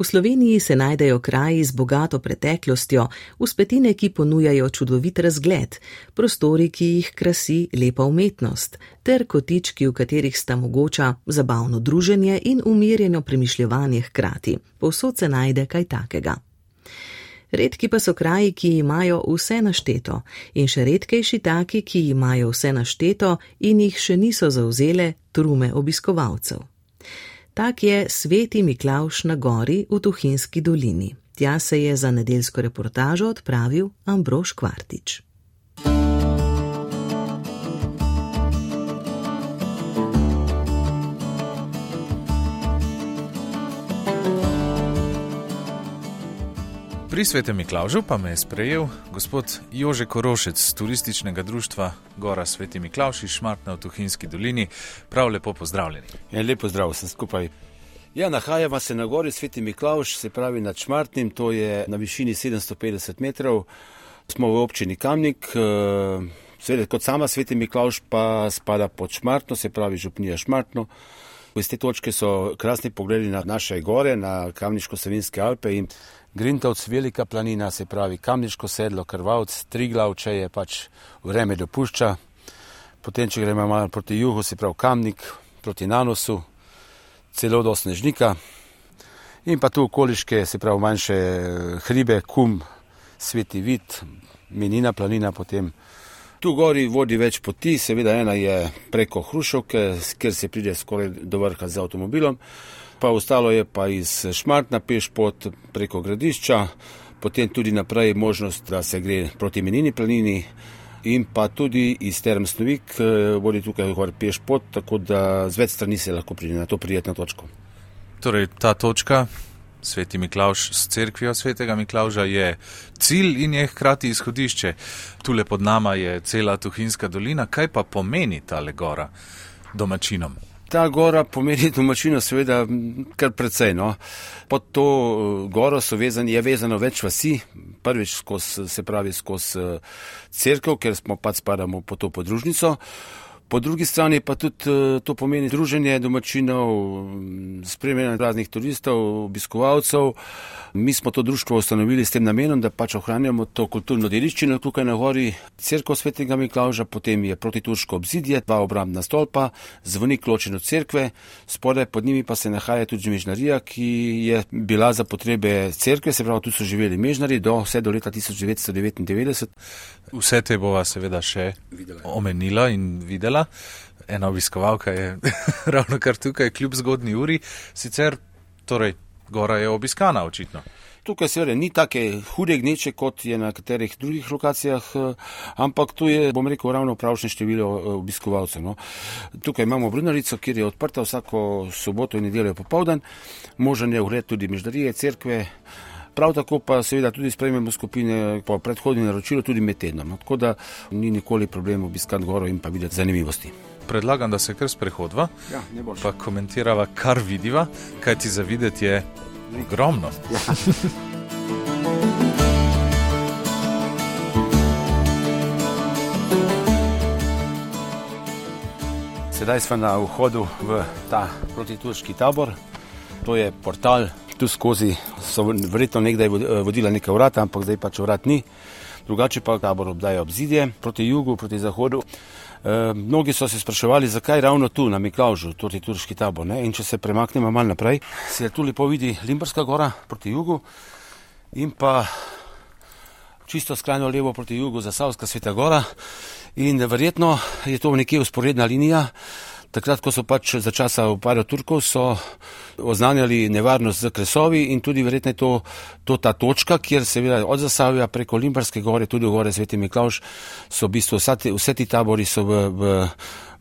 V Sloveniji se najdejo kraji z bogato preteklostjo, uspetine, ki ponujajo čudovit razgled, prostori, ki jih krasi lepa umetnost, ter kotički, v katerih sta mogoča zabavno druženje in umirjeno premišljevanje hkrati. Povsod se najde kaj takega. Redki pa so kraji, ki imajo vse našteto, in še redkejši taki, ki imajo vse našteto in jih še niso zauzele trume obiskovalcev. Tak je sveti Miklauš na gori v Tuhinski dolini. Tja se je za nedeljsko reportažo odpravil Ambrož Kvartič. Pri svetem Miklaužu pa me je sprejel gospod Jože Korošec z turističnega društva Gora Sveti Miklauš iz Šmartna v Tuhinski dolini. Prav lepo pozdravljeni. Ja, lepo zdrav, sem skupaj. Ja, nahajamo se na gori Sveti Miklauš, se pravi nad Šmartnim, to je na višini 750 metrov. Smo v občini Kamnik, eh, seveda kot sama Sveti Miklauš pa spada pod Šmartno, se pravi župnija Šmartno. Iz te točke so krasni pogledi na naše gore, na Kamniško-Savinske Alpe in Grintovc, velika planina, se pravi Kamniško sedlo, Krvavc, Triglav, če je pač vreme dopušča. Potem, če gremo malo proti jugu, se pravi Kamnik, proti Nanosu, celo do Snežnika. In pa tu okoliške, se pravi manjše hribe, Kum, Sveti Vid, Menina planina potem. Tu gori vodi več poti, seveda ena je preko Hrušovke, ker se pride skoraj do vrha z avtomobilom pa ostalo je pa iz Šmartna peš pot preko gradišča, potem tudi naprej možnost, da se gre proti menini planini in pa tudi iz Term Snovik eh, vodi tukaj gor peš pot, tako da z več strani se lahko pride na to prijetno točko. Torej, ta točka, sveti Miklauš s cerkvijo svetega Miklauža, je cilj in je hkrati izhodišče. Tule pod nama je cela Tuhinska dolina. Kaj pa pomeni ta legora domačinom? Ta gora pomeni domačino, seveda, kar precej. No. Pod to eh, goro vezani, je vezano več vasi, prvič skozi, se pravi skozi eh, crkvo, ker smo pač spadamo pod to podružnico. Po drugi strani pa tudi eh, to pomeni druženje domačinov, spremljanje raznih turistov, obiskovalcev. Mi smo to društvo ustanovili s tem namenom, da pač ohranjamo to kulturno dediščino tukaj na gori, crkvo svetega Miklauža, potem je protiturško obzidje, dva obrambna stolpa, zvonik ločen od cerkve, spodaj pod njimi pa se nahaja tudi mežnarija, ki je bila za potrebe cerkve, se pravi, tu so živeli mežnari do vse do leta 1999. Vse te bova seveda še videla. omenila in videla. Ena obiskovalka je ravno kar tukaj, kljub zgodni uri, sicer torej gora je obiskana očitno. Tukaj seveda ni take hude gneče, kot je na katerih drugih lokacijah, eh, ampak tu je, bom rekel, ravno pravšne število eh, obiskovalcev. No. Tukaj imamo Brunarico, kjer je odprta vsako soboto in nedeljo popovdan, možen je ogled tudi meždarije, cerkve. Prav tako pa seveda tudi sprejmemo skupine po predhodni naročilu tudi med tednom. No. Tako da ni nikoli problem obiskati goro in pa videti zanimivosti. Predlagam, da se kar sprehodva, ja, pa komentirava, kar vidiva, kaj ti za videti je ogromno. Ja. Sedaj smo na vhodu v ta protiturški tabor. To je portal, tu skozi so verjetno nekdaj vodila neka vrata, ampak zdaj pač vrat ni. Drugače pa tabor obdaja obzidje proti jugu, proti zahodu. E, mnogi so se spraševali, zakaj ravno tu na Miklaužu, torej turški tabor. Ne? In če se premaknemo malo naprej, se tu lepo vidi Limberska gora proti jugu in pa čisto skrajno levo proti jugu Zasavska sveta gora. In verjetno je to nekje usporedna linija. Takrat, ko so pač za časa upada Turkov, so oznanjali nevarnost z kresovi in tudi verjetno je to, to ta točka, kjer seveda od Zasavja preko Limbarske gore, tudi v gore Sveti Miklauš, so v bistvu ti, vse ti tabori so v, v,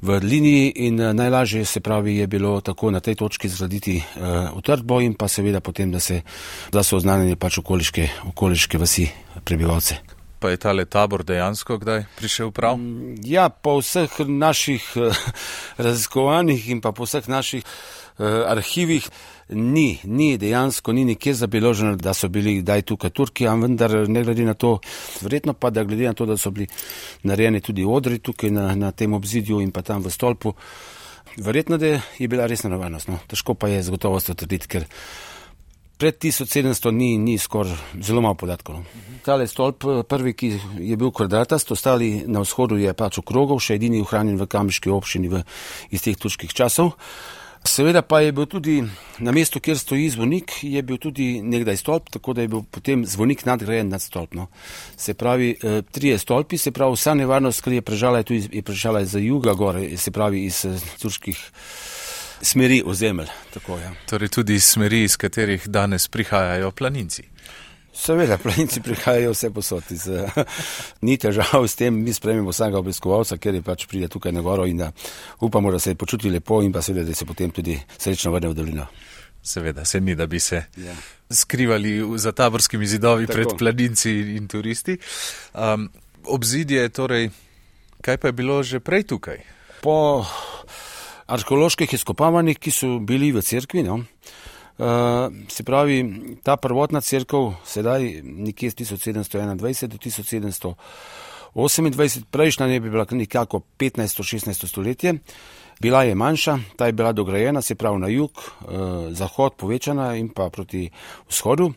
v liniji in eh, najlažje se pravi je bilo tako na tej točki zgraditi uh, utrdbo in pa seveda potem, da, se, da so oznanjeni pač okoliške, okoliške vasi prebivalce. Pa je ta tabor dejansko kdaj prišel prav? Mm, ja, po vseh naših eh, raziskovanjih in pa po vseh naših uh, arhivih ni, ni dejansko, ni nikjer zabeloženo, da so bili kdaj tukaj Turki, a vendar ne glede na to, verjetno pa da glede na to, da so bili narejeni tudi odri tukaj na, na tem obzidju in pa tam v stolpu, verjetno, da je bila resna nevarnost. No. Težko pa je z gotovostjo trditi, ker Pred 1700 ni, ni skoraj zelo malo podatkov. No. Tale stolp, prvi, ki je bil kvadratast, ostali na vzhodu je pač okrogov, še edini ohranjen v kamiški občini v, iz teh turških časov. Seveda pa je bil tudi na mestu, kjer stoji zvonik, je bil tudi nekdaj stolp, tako da je bil potem zvonik nadgrajen nad stolpno. Se pravi, eh, trije stolpi, se pravi, vsa nevarnost, ki je prežala, je, je prežala iz juga gore, se pravi, iz eh, turških smeri ozemelj. Tako, ja. Torej tudi smeri, iz katerih danes prihajajo planinci. Seveda, planinci prihajajo vse posod. Iz, ni težav s tem, mi spremimo vsakega obiskovalca, ker je pač pride tukaj na goro in da upamo, da se počuti lepo in pa seveda, da se potem tudi srečno vrne v dolino. Seveda, se ni, da bi se ja. skrivali za taborskimi zidovi Tako. pred planinci in turisti. Um, obzidje, torej, kaj pa je bilo že prej tukaj? Po arheoloških izkopavanjih, ki so bili v cerkvi. No? Uh, se pravi, ta prvotna crkva, sedaj nekje 1721 do 1728, prejšnja ne bi bila nekako 15-16 stoletje, bila je manjša, ta je bila dograjena, se pravi na jug, uh, zahod povečana in pa proti vzhodu.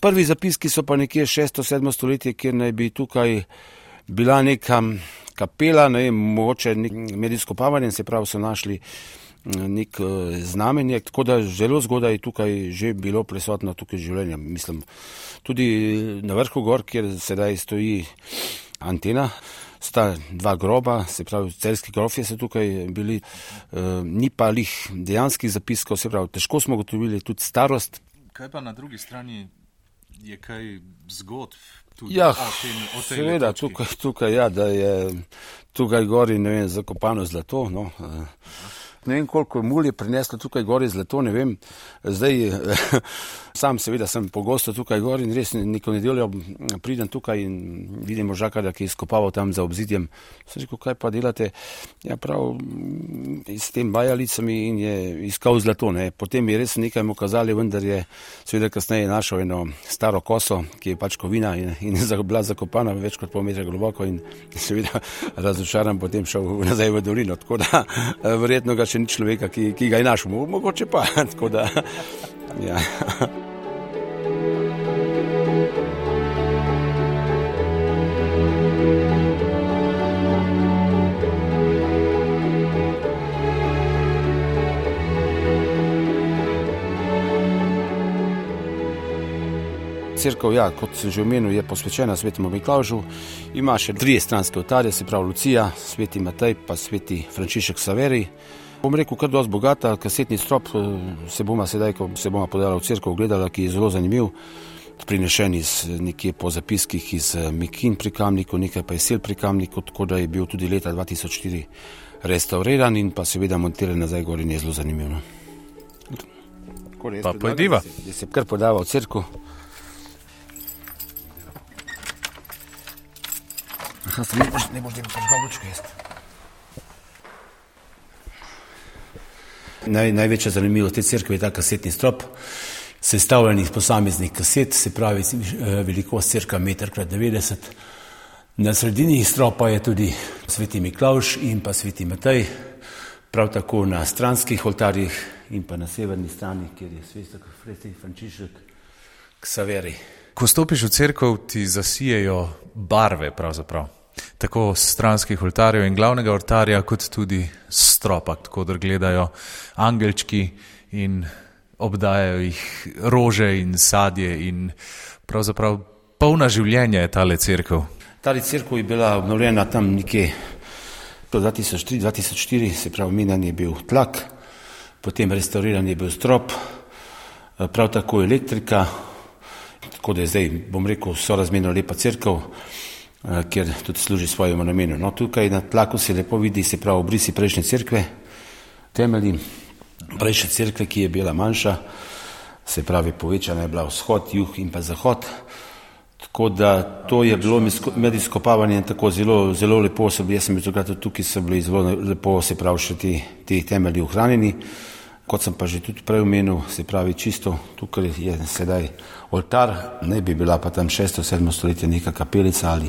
Prvi zapiski so pa nekje 6-7 stoletje, kjer naj bi tukaj bila neka kapela, ne vem, mogoče med izkopavanjem, se pravi, so našli mm, nek eh, znamenje, tako da zelo zgodaj je tukaj že bilo prisotno tukaj življenje. Mislim, tudi na vrhu gor, kjer sedaj stoji antena, sta dva groba, se pravi, celski grofje so tukaj bili, e, ni pa jih dejanskih zapiskov, se pravi, težko smo gotovili tudi starost. Kaj pa na drugi strani je kaj zgodb? Ja, seveda, tukaj, tukaj, ja, da je tukaj gori, ne vem, zakopano zlato. No. Ne vem, koliko je prineslo tukaj gori zlato, ne vem. Zdaj, sam seveda sem pogosto tukaj gori in res neko nedeljo pridem tukaj in vidim možakarja, ki je izkopaval tam za obzidjem. Sem rekel, kaj pa delate? Ja, prav s tem bajalicami in je iskal zlato. Ne. Potem je res nekaj mu kazali, vendar je seveda kasneje našel eno staro koso, ki je pač kovina in, in je bila zakopana več kot pol metra globoko in seveda razočaran potem šel nazaj v dolino. Tako da verjetno ga še ni človeka, ki, ki ga je našel, mogoče pa. Da, ja. Cerkev, ja, kot sem že omenil, je posvečena svetemu Miklaužu. Ima še tri stranske otarje, se pravi Lucija, sveti Matej pa sveti Frančišek Saveri. Bom rekel, kar dosti bogata, kasetni strop eh, se bomo sedaj, ko se bomo podala v cerkev, gledala, ki je zelo zanimiv. Prinešen iz nekje po zapiskih iz eh, Mikin pri Kamniku, nekaj pa je sel pri Kamniku, tako da je bil tudi leta 2004 restauriran in pa seveda montiran nazaj gor in je zelo zanimiv. No. Pa pojdiva. Da se kar podava v cerkev. Aha, ne boš, ne boš, ne boš, ne boš, ne Naj, največja zanimivost te crkve je ta kasetni strop, sestavljen iz posameznih kaset, se pravi, eh, velikost crkva 1,90 m. Na sredini stropa je tudi sveti Miklauš in pa sveti Matej, prav tako na stranskih oltarjih in pa na severni strani, kjer je sveti Frančišek Ksaveri. Ko stopiš v crkvo, ti zasijejo barve pravzaprav tako stranskih oltarjev in glavnega oltarja, kot tudi stropa, tako da gledajo angelčki in obdajajo jih rože in sadje in pravzaprav polna življenja je tale crkva. Tale crkva je bila obnovljena tam nekje 2003-2004, se pravi, minan je bil tlak, potem restauriran je bil strop, prav tako elektrika, tako da je zdaj, bom rekel, sorazmerno lepa crkva. Eh, kjer tudi služi svojemu namenu. No, tukaj na tlaku se lepo vidi, se pravi, obrisi prejšnje cerkve, temelji prejšnje cerkve, ki je bila manjša, se pravi, povečana je bila vzhod, jug in pa zahod. Tako da to je bilo med izkopavanjem tako zelo, zelo lepo, so bili, jaz sem bil tukaj, tukaj so bili zelo lepo, se pravi, še ti, ti temelji ohranjeni. Kot sem pa že tudi prej omenil, se pravi čisto tukaj je sedaj oltar, ne bi bila pa tam 6. 7. stoletje neka kapelica ali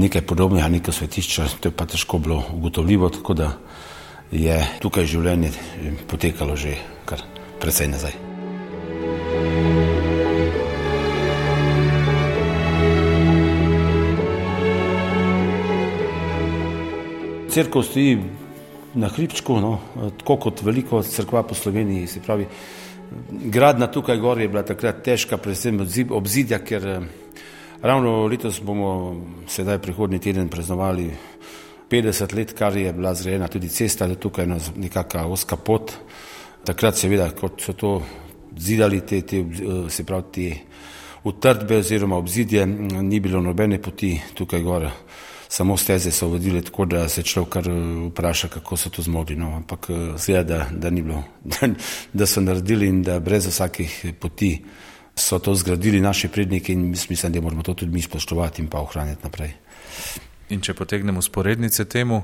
nekaj podobnega, neko svetišče, to je pa težko bilo ugotovljivo, tako da je tukaj življenje eh, potekalo že kar precej nazaj. Cerkev stoji na hribčku, no, tako kot veliko crkva po Sloveniji. Se pravi, gradna tukaj gor je bila takrat težka, predvsem obzidja, ker eh, ravno letos bomo sedaj prihodnji teden praznovali 50 let, kar je bila zgrajena tudi cesta, da tukaj je nekakšna oska pot. Takrat seveda, kot so to zidali te, te eh, se pravi, te utrdbe oziroma obzidje, ni bilo nobene poti tukaj gore samo steze so vodile tako, da se človek kar eh, vpraša, kako so to zmogli. No, ampak eh, zgleda, da, da ni bilo, da, da so naredili in da brez vsakih poti so to zgradili naši predniki in mislim, da moramo to tudi mi spoštovati in pa ohranjati naprej. In če potegnemo sporednice temu,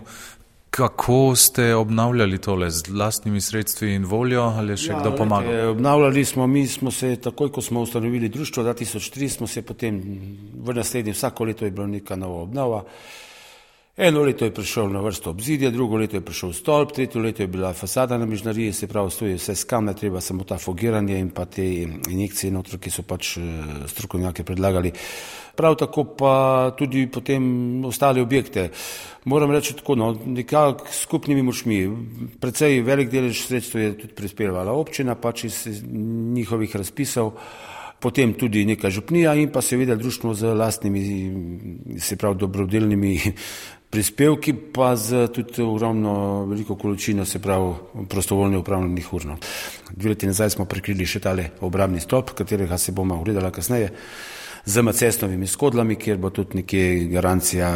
Kako ste obnavljali tole z vlastnimi sredstvi in voljo ali še ja, kdo pomaga? Lete, obnavljali smo, mi smo se takoj, ko smo ustanovili društvo 2003, smo se potem v naslednji vsako leto je bila neka nova obnova. Eno leto je prišel na vrsto obzidje, drugo leto je prišel stolp, tretje leto je bila fasada na mižnariji, se pravi, stoji vse skamne, treba samo ta fogiranje in pa te injekcije notro, ki so pač eh, strokovnjaki predlagali. Prav tako pa tudi potem ostale objekte. Moram reči tako, no, nekako skupnimi močmi, precej velik delež sredstva je tudi prispevala občina, pač iz njihovih razpisov potem tudi neka župnija in pa seveda društvo z lastnimi, se pravi, dobrodelnimi prispevki, pa z tudi ogromno veliko količino, se pravi, prostovoljne upravljenih urno. Dve leti nazaj smo prekrili še tale obrambni stop, katerega se bomo ogledali kasneje, z macestovimi skodlami, kjer bo tudi nekje garancija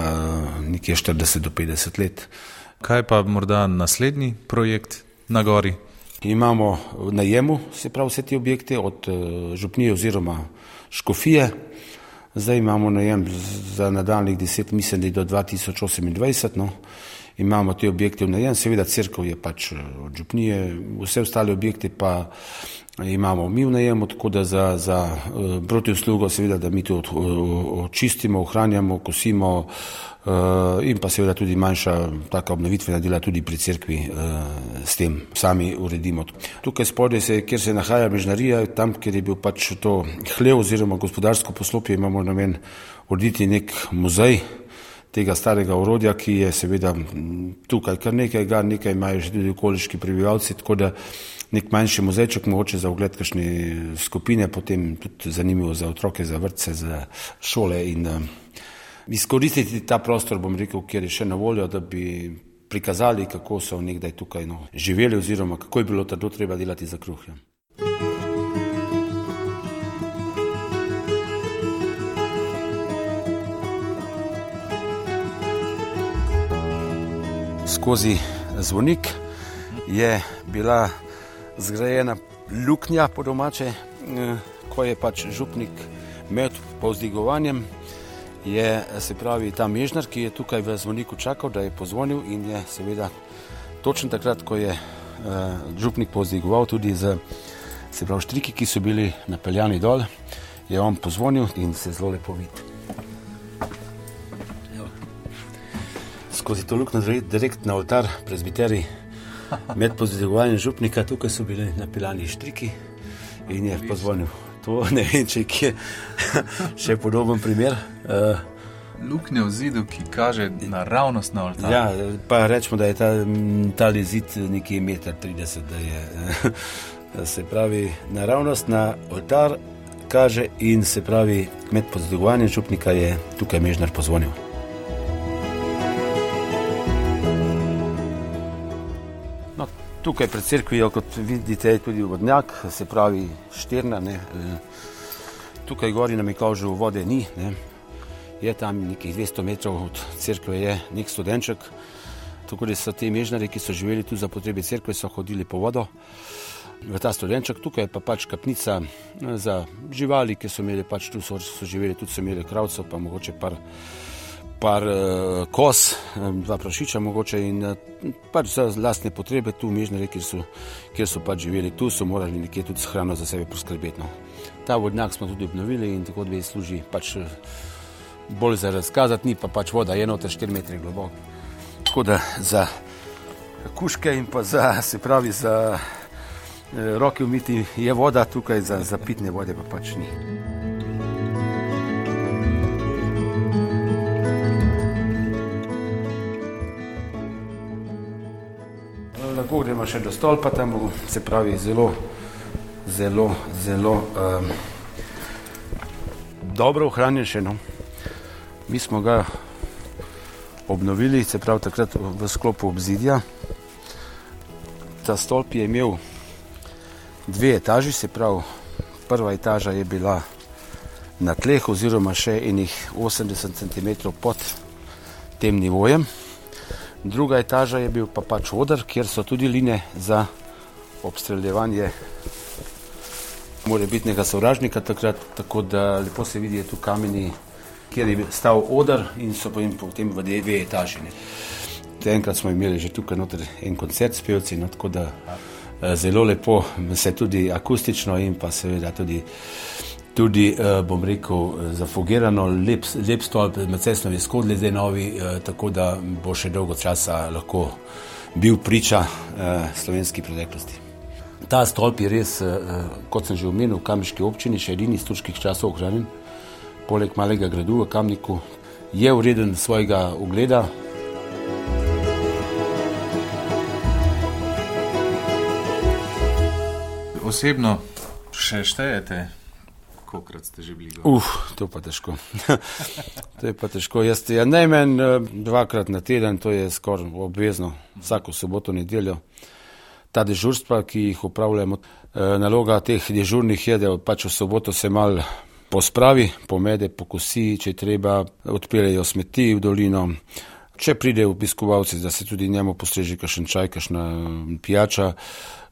nekje 40 do 50 let. Kaj pa morda naslednji projekt na gori? Imamo najemu, se pravi, vse te objekte od župnije oziroma škofije. Zdaj imamo najem za nadaljnih deset, mislim, da je do 2028. No. Imamo te objekte v najem, seveda crkva je pač od župnije, vse ostale objekte pa imamo mi v najemu, tako da za, za uh, protivslugo seveda, da mi to očistimo, ohranjamo, kosimo, Eh, in pa seveda tudi manjša taka obnovitvena dela tudi pri cerkvi eh, s tem sami uredimo. Tukaj spodaj se, kjer se nahaja mežnarija, tam, kjer je bil pač to hlev oziroma gospodarsko poslopje, imamo namen urediti nek muzej tega starega orodja, ki je seveda tukaj kar nekaj, ga nekaj imajo že tudi okoliški prebivalci, tako da nek manjši muzejček, mogoče za ogled kakšne skupine, potem tudi zanimivo za otroke, za vrtce, za šole in uh, izkoristiti ta prostor, bom rekel, kjer je še na voljo, da bi prikazali, kako so nekdaj tukaj no, živeli oziroma kako je bilo tado treba delati za kruh. Ja. Skozi zvonik je bila zgrajena luknja po domače, eh, ko je pač župnik med povzdigovanjem je se pravi ta mežnar, ki je tukaj v zvoniku čakal, da je pozvonil in je seveda točno takrat, ko je uh, župnik pozdigoval tudi z se pravi štriki, ki so bili napeljani dol, je on pozvonil in se zelo lepo vidi. Skozi to luknjo direkt na oltar prezbiteri med pozdigovanjem župnika, tukaj so bili napeljani štriki in je pozvonil to ne vem, če je še podoben primer. Uh, Luknja v zidu, ki kaže naravnost na oltar. Ja, pa rečemo, da je ta, ta zid nekje 1,30 m, da je. Se pravi, naravnost na oltar kaže in se pravi, med pozdravljanjem župnika je tukaj mežnar pozvonil. Tukaj pred crkvijo, kot vidite, je tudi vodnjak, se pravi štirna. Ne. E, tukaj gori na Mikovžu vode ni, ne. je tam nekih 200 metrov od crkve, je nek studenček. Tako da so ti mežnari, ki so živeli tu za potrebe crkve, so hodili po vodo v ta studenček. Tukaj je pa pač kapnica e, za živali, ki so imeli pač tu, so, so živeli tudi, so imeli kravcev, pa mogoče par par uh, kos, dva prašiča mogoče in uh, pač za lastne potrebe tu mežnare, kjer so, kjer so pač živeli tu, so morali nekje tudi s hrano za sebe poskrbeti. No. Ta vodnjak smo tudi obnovili in tako dve služi pač bolj za razkazati, ni pa pač voda eno ter 4 metre globoko. Tako da za kuške in pa za, se pravi, za roke umiti je voda tukaj, za, za pitne vode pa pač ni. Tako gremo še do stolpa, tam bo se pravi zelo, zelo, zelo um, dobro ohranjen še. No. Mi smo ga obnovili, se pravi takrat v sklopu obzidja. Ta stolp je imel dve etaži, se pravi prva etaža je bila na tleh oziroma še enih 80 cm pod tem nivojem. Druga etaža je bil pa pač odr, kjer so tudi line za obstreljevanje morebitnega sovražnika takrat, tako da lepo se vidi tu kameni, kjer je stal odr in so potem v dve etaži. Enkrat smo imeli že tukaj noter en koncert s pevci, no, tako da eh, zelo lepo se tudi akustično in pa seveda tudi tudi, uh, bom rekel, zafogirano, lep, lep stolp, med cestnimi skodli, zdaj novi, uh, tako da bo še dolgo časa lahko bil priča slovenski preteklosti. Ta stolp je res, kot sem že omenil, v kamniški občini, še edini iz turških časov ohranjen, poleg malega gradu v Kamniku, je vreden svojega ugleda. Osebno še štejete kolikrat ste že bili? Uf, to pa težko. to je pa težko. Jaz ja, najmanj eh, dvakrat na teden, to je skoraj obvezno, vsako soboto, nedeljo. Ta dežurstva, ki jih upravljamo, eh, naloga teh dežurnih je, da pač v soboto se mal pospravi, pomede, pokosi, če treba, odpeljejo smeti v dolino. Če pridejo obiskovalci, da se tudi njemu postreže kakšen čaj, kakšna pijača,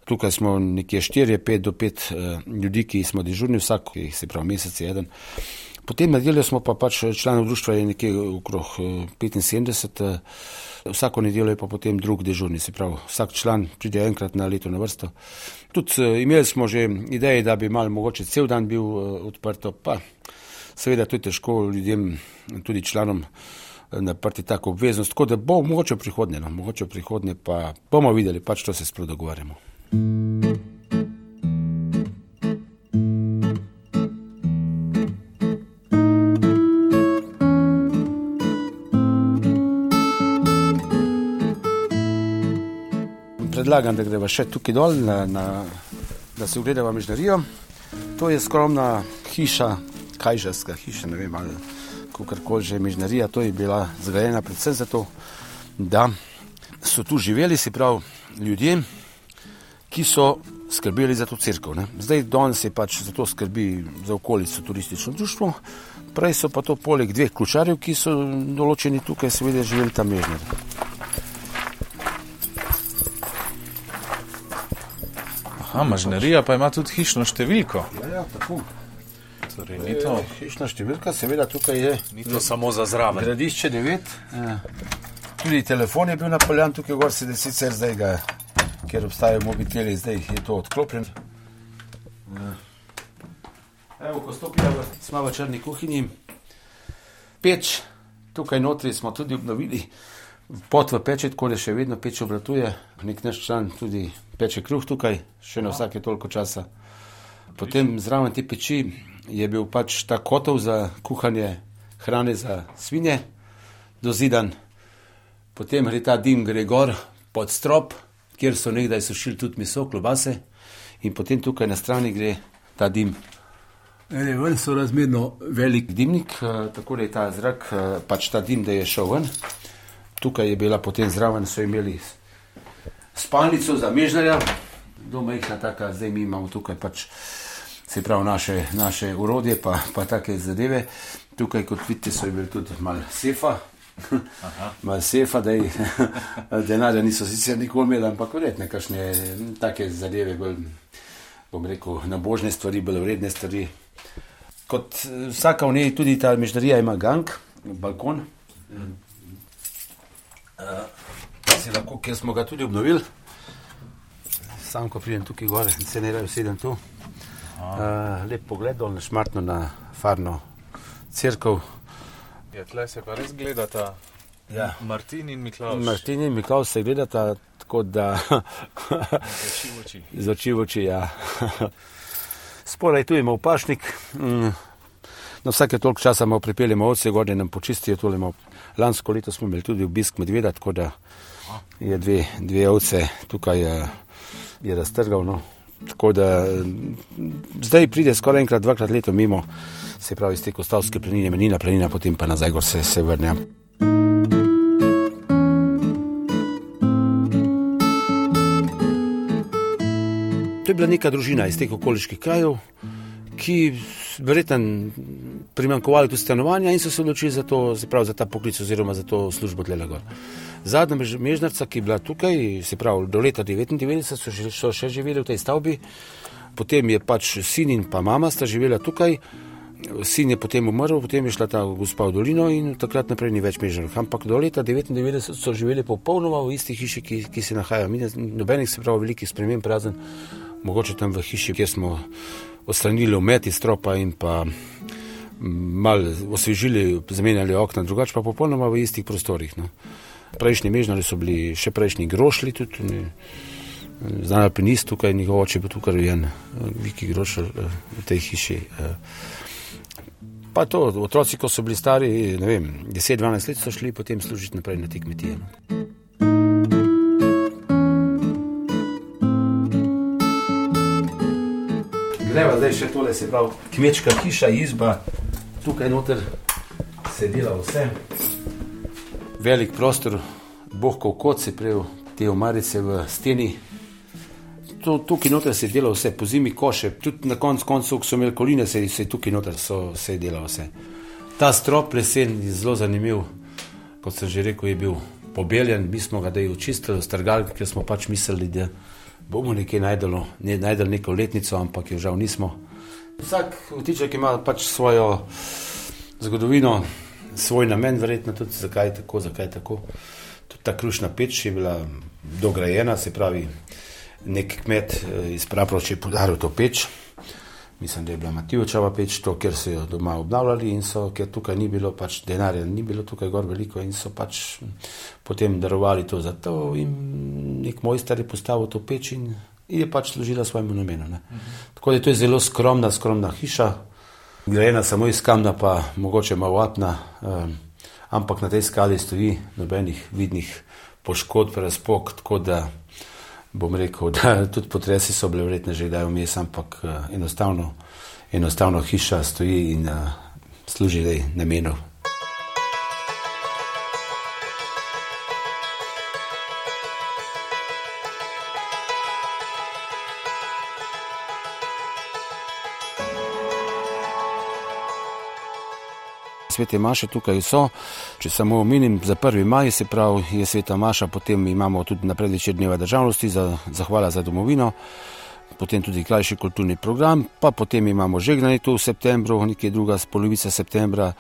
Tukaj smo nekje 4-5 do 5 uh, ljudi, ki smo dežurni vsak, se pravi mesec je eden. Potem na nedeljo smo pa pač članov društva je nekje okrog uh, 75, uh, vsako nedeljo je pa potem drug dežurni, se pravi vsak član pride enkrat na leto na vrsto. Tudi imeli smo že ideje, da bi mal mogoče cel dan bil odprto, pa seveda to je težko ljudem, tudi članom naprti tako obveznost, tako da bo mogoče prihodnje, no, mogoče prihodnje pa bomo videli, pač to se sploh dogovarjamo. Predlagam, da greva še tukaj dol, na, na, da se ogledava mižnarijo. To je skromna hiša, kajžarska hiša, ne vem, ali kakorkoli že mižnarija. To je bila zgrajena predvsem zato, da so tu živeli, se pravi, ljudje ki so skrbeli za to crkvo. Zdaj, danes je pač za to skrbi za okolico turistično društvo, prej so pa to poleg dveh ključarjev, ki so določeni tukaj, seveda, živeli tam mežnjer. Aha, mažnerija pa ima tudi hišno številko. Ja, ja, tako. Torej, ni to. E, hišna številka, seveda, tukaj je. Ni to samo za zraven. Gradišče 9. Ja. Tudi telefon je bil napoljan tukaj, gor se da sicer zdaj ga ker obstajajo mobiteli, zdaj je to odklopljen. Evo, ko stopimo, smo v črni kuhinji. Peč, tukaj notri smo tudi obnovili. Pot v peče, tako da še vedno peč obratuje, nek naš član tudi peče kruh tukaj, še na vsake toliko časa. Potem zraven te peči je bil pač ta kotov za kuhanje hrane za svinje, dozidan. Potem gre ta dim gre gor pod strop, kjer so nekdaj sušili tudi meso, klobase, in potem tukaj na strani gre ta dim. Ne, ven so razmerno velik dimnik, eh, tako da je ta zrak, eh, pač ta dim, da je šel ven. Tukaj je bila potem zraven, so imeli spalnico za mežnarja, doma jih na taka, zdaj mi imamo tukaj pač. Se pravi, naše, naše urodje, pa, pa take zadeve. Tukaj, kot vidite, so imeli tudi malo sefa, malo sefa, da denarja niso sicer nikoli imeli, ampak verjetno nekakšne take zadeve, bolj, bom rekel, nabožne stvari, bolj vredne stvari. Kot vsaka v njej, tudi ta meždarija ima gang, balkon. Uh, lahko, kjer smo ga tudi obnovili. Sam, ko pridem tukaj gor, se ne raje sedem tu. Uh, lep pogled dol na šmartno, na farno crkvo. Ja, tle se pa res gledata. Ja. Martin in Miklaus. Martin in Miklaus se gledata tako, da. Zoči v oči. Zoči v oči, ja. Spodaj tu ima upašnik. Mm. Na vsake toliko časa imamo pripeljemo ovce, gor nam počistijo. Lansko leto smo imeli tudi obisk medveda, tako da je dve, dve ovce tukaj je, je raztrgal. No. Tako da zdaj pride skoraj enkrat, dvakrat leto mimo, se pravi iz te kostavske planine, menina planina, potem pa nazaj gor se, se vrne. To je bila neka družina iz teh okoliških krajev, ki verjetno primankovali tu stanovanja in so se odločili za, to, pravi, za ta poklic oziroma za to službo Dlelagor. Zadnja mežnarca, ki je bila tukaj, se pravi do leta 1999, so, so še živeli v tej stavbi, potem je pač sin in pa mama sta živela tukaj. Sin je potem umrl, potem je šla ta gospa v dolino in takrat naprej ni več mežnark. Ampak do leta 1999 so živeli popolnoma v isti hiši, ki, ki se nahaja. Nobenih se pravi velikih sprememb, razen mogoče tam v hiši, kjer smo odstranili umet iz stropa in pa mal osvežili, zamenjali okna, drugače pa popolnoma v istih prostorih. No. Prejšnji mežnari so bili še prejšnji grošli, tudi znani alpinist tukaj, njegov oče je bil tukaj rojen, Viki grošl v tej hiši. Pa to, otroci, ko so bili stari, ne vem, 10-12 let so šli potem služiti naprej na te kmetije. No. Gremo zdaj še tole, se pravi, kmečka hiša, izba, tukaj noter se dela vse. Velik prostor, bohkov kot se prej, te omarice v steni. To, tukaj noter se dela vse, po zimi koše, tudi na koncu, koncu ko so imeli koline, se je tukaj noter so, se dela vse. Ta strop lesen je zelo zanimiv, kot sem že rekel, je bil pobeljen, mi smo ga da je očistili, strgali, ker smo pač mislili, da bomo nekaj najdeli, ne, najdeli neko letnico, ampak jo žal nismo. Vsak vtiček ima pač svojo zgodovino, svoj namen, verjetno tudi zakaj tako, zakaj tako. Tudi ta krušna peč je bila dograjena, se pravi, nek kmet eh, iz Praproč je podaril to peč. Mislim, da je bila Matijočava peč, to, ker so jo doma obnavljali in so, ker tukaj ni bilo pač denarja, ni bilo tukaj gor veliko in so pač potem darovali to za to in nek mojster je postavil to peč in je pač služila svojemu namenu. Uh -huh. Tako da to je zelo skromna, skromna hiša, grejena samo iz kamna, pa mogoče malo vatna, um, ampak na tej skali stoji nobenih vidnih poškodb, razpok, tako da bom rekel, da tudi potresi so bile vredne že kdaj vmes, ampak uh, enostavno, enostavno hiša stoji in uh, služi namenu. Svete Maše tukaj so. Če samo omenim, za 1. maj se pravi, je sveta Maša, potem imamo tudi na predvečer dneva državnosti za zahvala za domovino, potem tudi krajši kulturni program, pa potem imamo žegnanje tu v septembru, nekaj druga polovica septembra.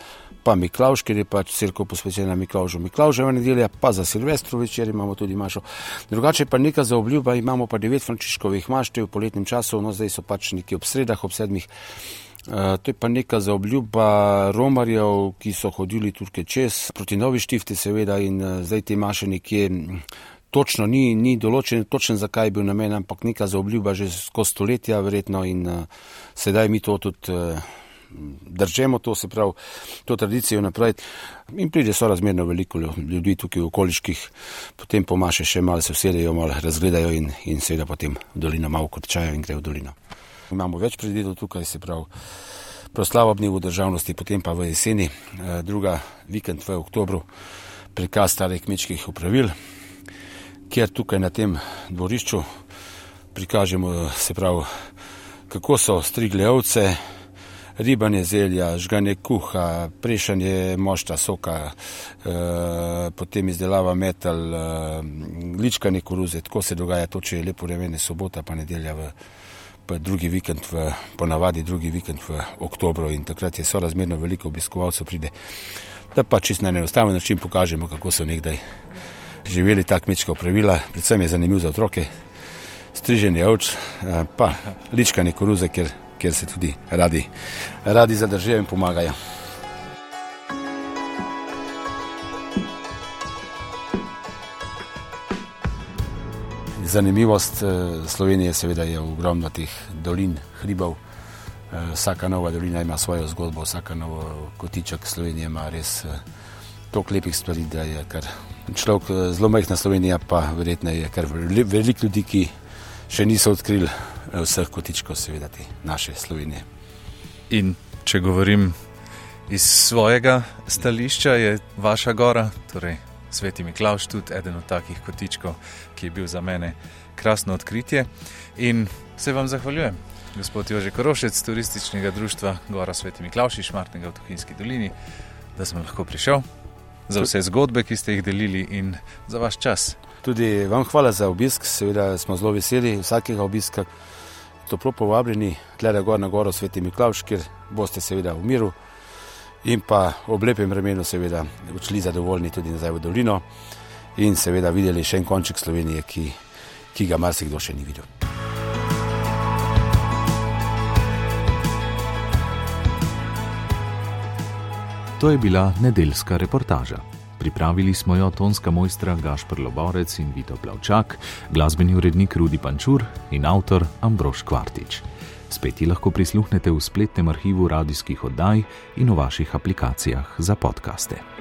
Pa Miklaš, ker je pač crkva posvečena Miklažu, Miklaževa nedelja, pa za Silvestro večer imamo tudi mašo. Drugače pa nekaj za obljuba, imamo pa devet frančiškovih maštev v poletnem času, no zdaj so pač neki ob sredah, ob sedmih to je pa neka zaobljuba romarjev, ki so hodili tukaj čez proti novi štifti, seveda, in uh, zdaj te maše nekje. Točno ni, ni določen, točen zakaj je bil namen, ampak neka zaobljuba že skozi stoletja, verjetno, in uh, sedaj mi to tudi uh, držimo, to se pravi, to tradicijo naprej. In pride so razmerno veliko ljudi tukaj v okoliških, potem pomaše še malo, se usedejo, malo razgledajo in, in seveda potem v dolino malo krčajo in grejo v dolino. Imamo več predvidov tukaj, se pravi, proslava dnevu državnosti, potem pa v jeseni, eh, druga vikend v oktobru, prikaz starih kmečkih upravil, kjer tukaj na tem dvorišču prikažemo, se pravi, kako so strigle ovce, ribanje zelja, žganje kuha, prešanje mošta soka, eh, potem izdelava metal, eh, ličkanje koruze, tako se dogaja to, če je lepo vremene sobota pa nedelja v drugi vikend, v, ponavadi drugi vikend v oktobru in takrat je sorazmerno veliko obiskovalcev pride, da pa čist na enostaven način pokažemo, kako so nekdaj živeli ta kmečka pravila, predvsem je zanimiv za otroke, striženje ovč, pa ličkanje koruze, kjer, kjer se tudi radi, radi zadržijo in pomagajo. Zanimivost eh, Slovenije seveda je ogromno teh dolin, hribov, Eh, vsaka nova dolina ima svojo zgodbo, vsaka nova kotiček Slovenije ima res eh, toliko lepih stvari, da je kar človek zelo majhna Slovenija, pa verjetno je kar veliko ljudi, ki še niso odkrili vseh kotičkov, seveda, te naše Slovenije. In če govorim iz svojega stališča, je vaša gora, torej Sveti Miklaš, tudi eden od takih kotičkov, ki je bil za mene krasno odkritje. In se vam zahvaljujem gospod Jože Korošec, turističnega društva Gora Sveti Miklauši, Šmartnega v Tuhinjski dolini, da sem lahko prišel za vse zgodbe, ki ste jih delili in za vaš čas. Tudi vam hvala za obisk, seveda smo zelo veseli vsakega obiska. Toplo povabljeni, tleh gor na Goro Sveti Miklauš, kjer boste seveda v miru in pa ob lepem vremenu seveda odšli zadovoljni tudi nazaj v dolino in seveda videli še en konček Slovenije, ki, ki ga marsikdo še ni videl. To je bila nedeljska reportaža. Pripravili smo jo tonska mojstra Gašpr Loborec in Vito Plavčak, glasbeni urednik Rudi Pančur in avtor Ambrož Kvartič. Spet ji lahko prisluhnete v spletnem arhivu radijskih oddaj in v vaših aplikacijah za podkaste.